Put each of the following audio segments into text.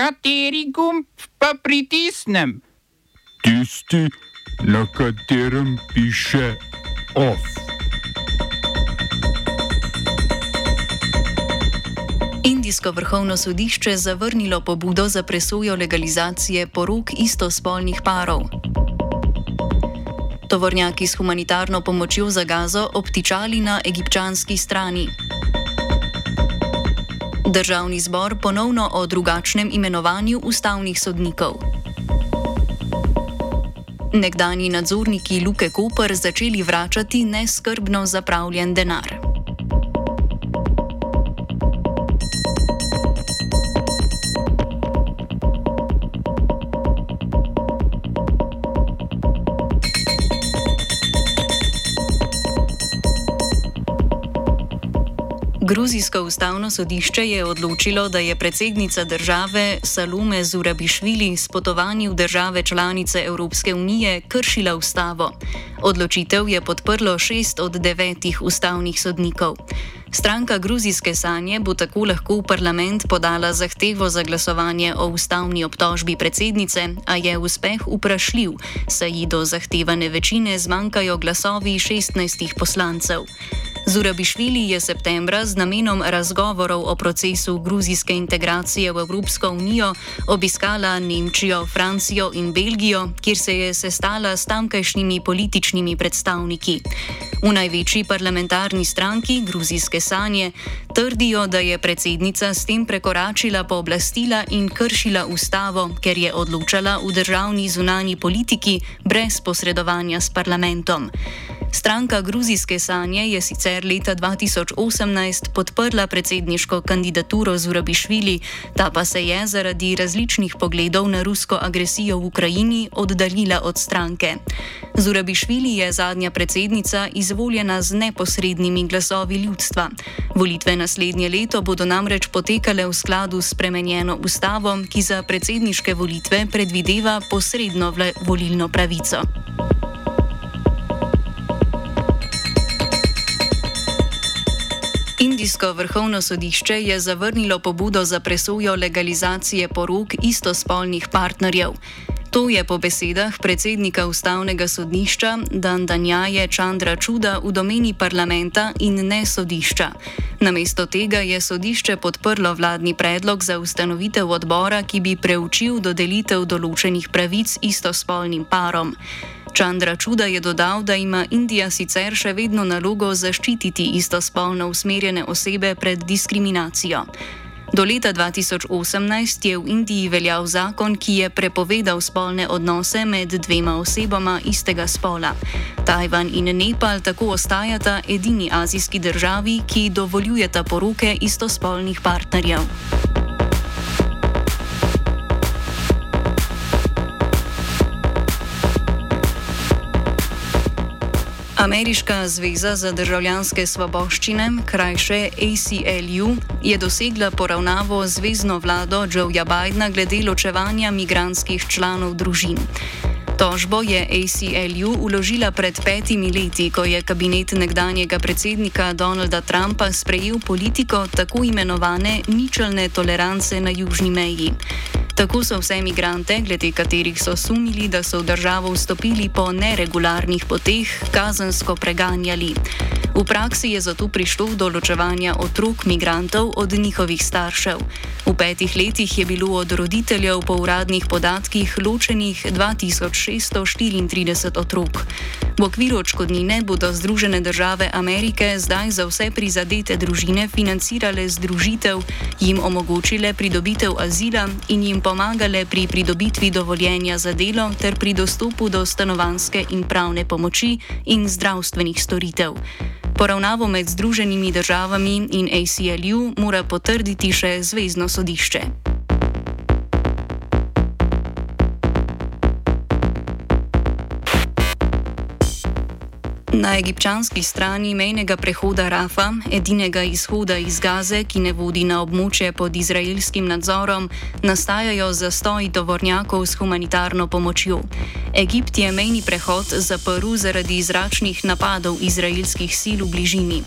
Kateri gumb pa pritisnem? Tisti, na katerem piše OF. Indijsko vrhovno sodišče zavrnilo pobudo za presojo legalizacije porok istospolnih parov. Tovornjaki s humanitarno pomočjo za gazo obtičali na egipčanski strani. Državni zbor ponovno o drugačnem imenovanju ustavnih sodnikov. Nekdani nadzorniki Luke Koper začeli vračati neskrbno zapravljen denar. Gruzijsko ustavno sodišče je odločilo, da je predsednica države Salome Zurabišvili s potovanjem v države članice Evropske unije kršila ustavo. Odločitev je podprlo šest od devetih ustavnih sodnikov. Stranka Gruzijske sanje bo tako lahko v parlament podala zahtevo za glasovanje o ustavni obtožbi predsednice, a je uspeh vprašljiv, saj ji do zahtevane večine zmanjkajo glasovi 16 poslancev. Zurabišvili je septembra z namenom razgovorov o procesu gruzijske integracije v Evropsko unijo obiskala Nemčijo, Francijo in Belgijo, kjer se je sestala s tamkajšnjimi političnimi predstavniki. V največji parlamentarni stranki Gruzijske sanje trdijo, da je predsednica s tem prekoračila pooblastila in kršila ustavo, ker je odločala v državni zunani politiki brez posredovanja s parlamentom. Stranka Gruzijske sanje je sicer leta 2018 podprla predsedniško kandidaturo Zurabišvili, ta pa se je zaradi različnih pogledov na rusko agresijo v Ukrajini oddaljila od stranke. Zurabišvili je zadnja predsednica izvoljena z neposrednimi glasovi ljudstva. Volitve naslednje leto bodo namreč potekale v skladu s spremenjeno ustavo, ki za predsedniške volitve predvideva posredno volilno pravico. Indijsko vrhovno sodišče je zavrnilo pobudo za presojo legalizacije porok istospolnih partnerjev. To je po besedah predsednika ustavnega sodišča Dandanjaje Čandra Čuda v domeni parlamenta in ne sodišča. Namesto tega je sodišče podprlo vladni predlog za ustanovitev odbora, ki bi preučil dodelitev določenih pravic istospolnim parom. Čandra Čuda je dodal, da ima Indija sicer še vedno nalogo zaščititi istospolno usmerjene osebe pred diskriminacijo. Do leta 2018 je v Indiji veljal zakon, ki je prepovedal spolne odnose med dvema osebama istega spola. Tajvan in Nepal tako ostajata edini azijski državi, ki dovoljujeta poroke istospolnih partnerjev. Ameriška zveza za državljanske svoboščine, krajše ACLU, je dosegla poravnavo zvezdno vlado Joeja Bidna glede ločevanja migranskih članov družin. Tožbo je ACLU uložila pred petimi leti, ko je kabinet nekdanjega predsednika Donalda Trumpa sprejel politiko tako imenovane ničelne tolerance na južni meji. Tako so vse imigrante, glede katerih so sumili, da so v državo vstopili po neregularnih poteh, kazensko preganjali. V praksi je zato prišlo do ločevanja otrok migrantov od njihovih staršev. Petih letih je bilo od roditeljev po uradnih podatkih ločenih 2634 otrok. V okviru očkodnine bodo Združene države Amerike zdaj za vse prizadete družine financirale združitev, jim omogočile pridobitev azila in jim pomagale pri pridobitvi dovoljenja za delo ter pri dostopu do stanovanske in pravne pomoči in zdravstvenih storitev. Poravnavo med Združenimi državami in ACLU mora potrditi še Zvezdno sodišče. Na egipčanski strani mejnega prehoda Rafa, edinega izhoda iz Gaze, ki ne vodi na območje pod izraelskim nadzorom, nastajajo zastoji tovornjakov s humanitarno pomočjo. Egipt je mejni prehod zaprl zaradi zračnih napadov izraelskih sil v bližini.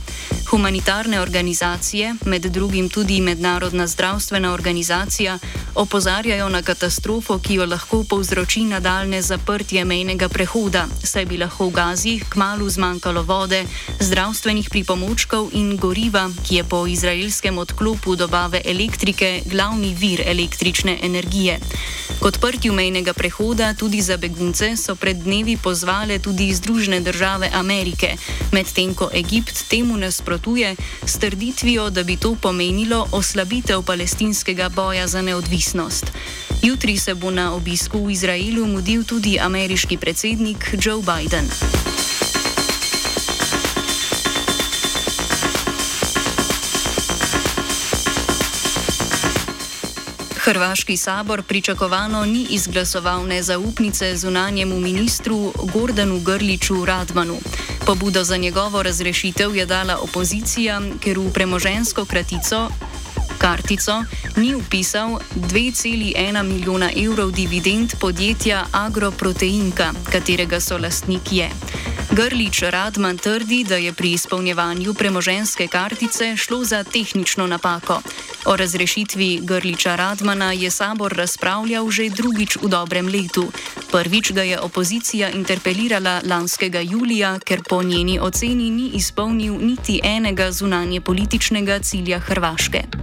Humanitarne organizacije, med drugim tudi Mednarodna zdravstvena organizacija, opozarjajo na katastrofo, ki jo lahko povzroči nadaljne zaprtje mejnega prehoda, saj bi lahko v Gazi kmalo zmanjkalo vode, zdravstvenih pripomočkov in goriva, ki je po izraelskem odklopu dobave elektrike glavni vir električne energije. K odprtju mejnega prehoda tudi za begunce so pred dnevi pozvale tudi Združene države Amerike, medtem ko Egipt temu nasprotuje s trditvijo, da bi to pomenilo oslabitev palestinskega boja za neodvisnost. Jutri se bo na obisku v Izraelu mudil tudi ameriški predsednik Joe Biden. Hrvaški sabor pričakovano ni izglasoval nezaupnice zunanjemu ministru Gordanu Grliču Radmanu. Pobudo za njegovo razrešitev je dala opozicija, ker v premožensko kratico. Kartico ni upisal 2,1 milijona evrov dividend podjetja Agroproteinka, katerega so lastnik je. Grlič Radman trdi, da je pri izpolnjevanju premoženske kartice šlo za tehnično napako. O razrešitvi Grliča Radmana je sabor razpravljal že drugič v dobrem letu. Prvič ga je opozicija interpelirala lanskega julija, ker po njeni oceni ni izpolnil niti enega zunanje političnega cilja Hrvaške.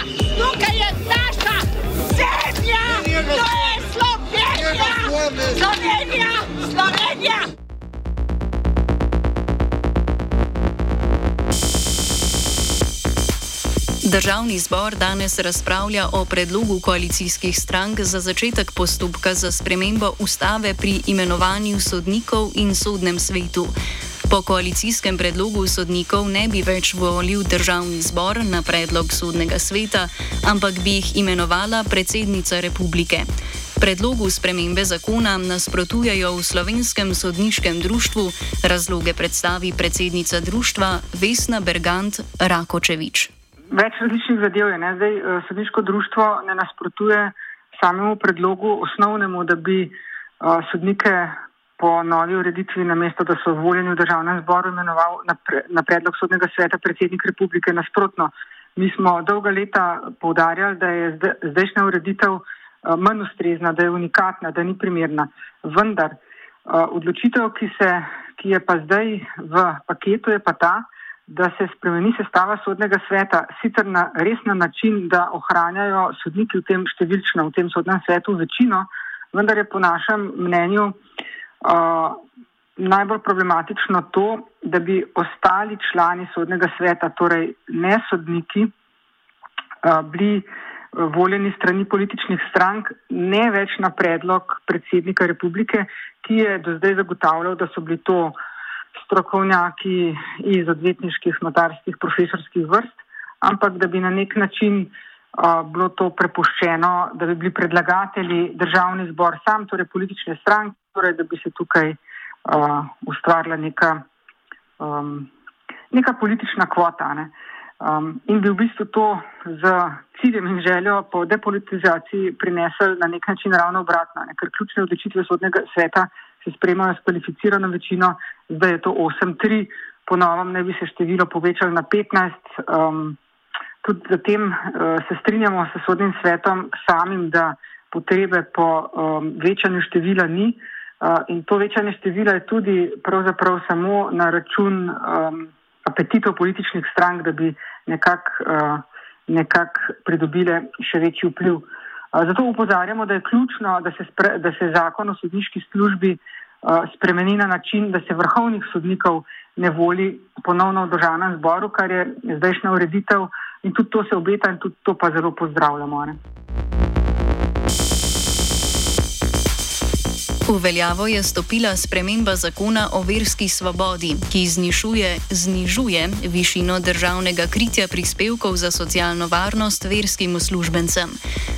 Slovenija, Slovenija. Državni zbor danes razpravlja o predlogu koalicijskih strank za začetek postopka za spremembo ustave pri imenovanju sodnikov in sodnem svetu. Po koalicijskem predlogu sodnikov ne bi več volil državni zbor na predlog sodnega sveta, ampak bi jih imenovala predsednica republike. Predlogu spremembe zakona nasprotujejo v slovenskem sodniškem društvu, razloge predstavi predsednica društva Vesna Bergant Rakočevič. Več različnih zadev je. Ne? Zdaj, eh, sodniško društvo ne nasprotuje samemu predlogu osnovnemu, da bi uh, sodnike po novi ureditvi na mesto, da so voljeni v državnem zboru imenoval na, pre, na predlog sodnega sveta predsednik republike nasprotno. Mi smo dolga leta povdarjali, da je zdajšnja ureditev manj ustrezna, da je unikatna, da ni primerna. Vendar uh, odločitev, ki, se, ki je pa zdaj v paketu, je pa ta, da se spremeni sestava sodnega sveta, sicer na res na način, da ohranjajo sodniki v tem številčno, v tem sodnem svetu večino, vendar je po našem mnenju uh, najbolj problematično to, da bi ostali člani sodnega sveta, torej ne sodniki, uh, bili voljeni strani političnih strank, ne več na predlog predsednika republike, ki je do zdaj zagotavljal, da so bili to strokovnjaki iz odvetniških, notarskih, profesorskih vrst, ampak da bi na nek način uh, bilo to prepuščeno, da bi bili predlagatelji državni zbor sam, torej politične stranke, torej da bi se tukaj uh, ustvarila neka, um, neka politična kvota. Ne? Um, in bi v bistvu to z ciljem in željo po depolitizaciji prinesel na nek način ravno obratno, ne? ker ključne odločitve sodnega sveta se spremajo s kvalificirano večino, zdaj je to 8-3, ponovno ne bi se število povečalo na 15. Um, tudi zatem uh, se strinjamo s sodnim svetom samim, da potrebe po um, večanju števila ni. Uh, in to večanje števila je tudi pravzaprav samo na račun um, apetitov političnih strank, da bi nekako uh, nekak pridobile še večji vpliv. Uh, Zato upozarjamo, da je ključno, da se, spre, da se zakon o sodniški službi spremeni na način, da se vrhovnih sodnikov ne voli ponovno v državnem zboru, kar je zdajšnja ureditev in tudi to se obeta in tudi to pa zelo pozdravljamo. Ne? V veljavo je stopila sprememba zakona o verski svobodi, ki znižuje, znižuje višino državnega kritja prispevkov za socialno varnost verskim uslužbencem.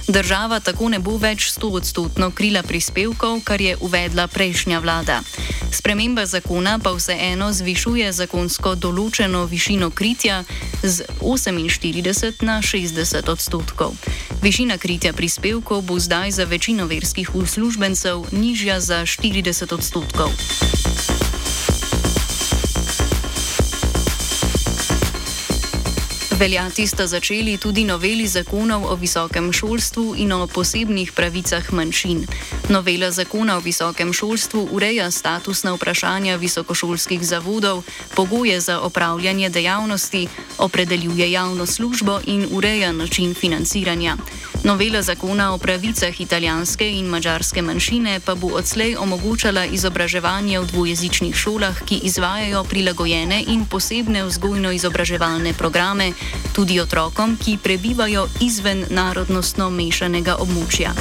Država tako ne bo več 100 odstotno krila prispevkov, kar je uvedla prejšnja vlada. Sprememba zakona pa vseeno zvišuje zakonsko določeno višino kritja z 48 na 60 odstotkov. Višina kritja prispevkov bo zdaj za večino verskih uslužbencev nižja za 40 odstotkov. Veljati sta začeli tudi noveli zakonov o visokem šolstvu in o posebnih pravicah manjšin. Novela zakona o visokem šolstvu ureja statusna vprašanja visokošolskih zavodov, pogoje za opravljanje dejavnosti, opredeljuje javno službo in ureja način financiranja. Novela zakona o pravicah italijanske in mačarske manjšine pa bo odslej omogočala izobraževanje v dvojezičnih šolah, ki izvajajo prilagojene in posebne vzgojno-izobraževalne programe tudi otrokom, ki prebivajo izven narodnostno mešanega območja.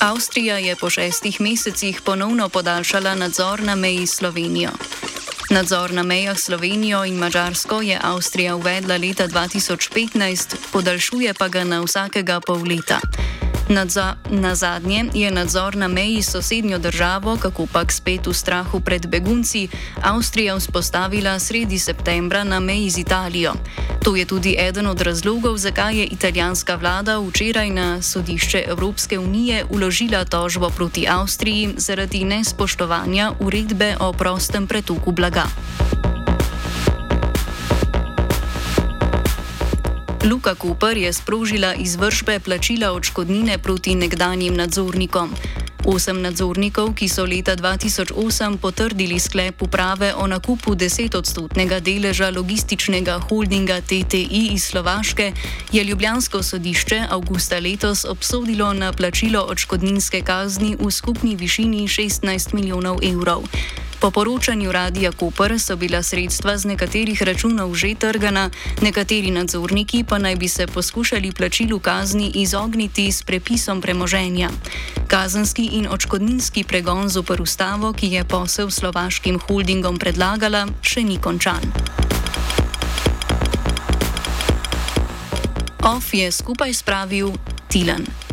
Avstrija je po šestih mesecih ponovno podaljšala nadzor na meji s Slovenijo. Nadzor na mejah Slovenijo in Mačarsko je Avstrija uvedla leta 2015, podaljšuje pa ga na vsakega pol leta. Nadza, na zadnje je nadzor na meji s sosednjo državo, kako pač spet v strahu pred begunci, Avstrija vzpostavila sredi septembra na meji z Italijo. To je tudi eden od razlogov, zakaj je italijanska vlada včeraj na sodišče Evropske unije uložila tožbo proti Avstriji zaradi nespoštovanja uredbe o prostem pretoku blaga. Luka Koper je sprožila izvršbe plačila odškodnine proti nekdanjim nadzornikom. Osem nadzornikov, ki so leta 2008 potrdili sklep uprave o nakupu 10-odstotnega deleža logističnega holdinga TTI iz Slovaške, je Ljubljansko sodišče avgusta letos obsodilo na plačilo odškodninske kazni v skupni višini 16 milijonov evrov. Po poročanju Radija Koper so bila sredstva z nekaterih računov že trgana, nekateri nadzorniki pa naj bi se poskušali plačilu kazni izogniti s prepisom premoženja. Kazenski in očkodninski pregon z oporustavo, ki je posel slovaškim holdingom predlagala, še ni končan. OF je skupaj spravil Tilan.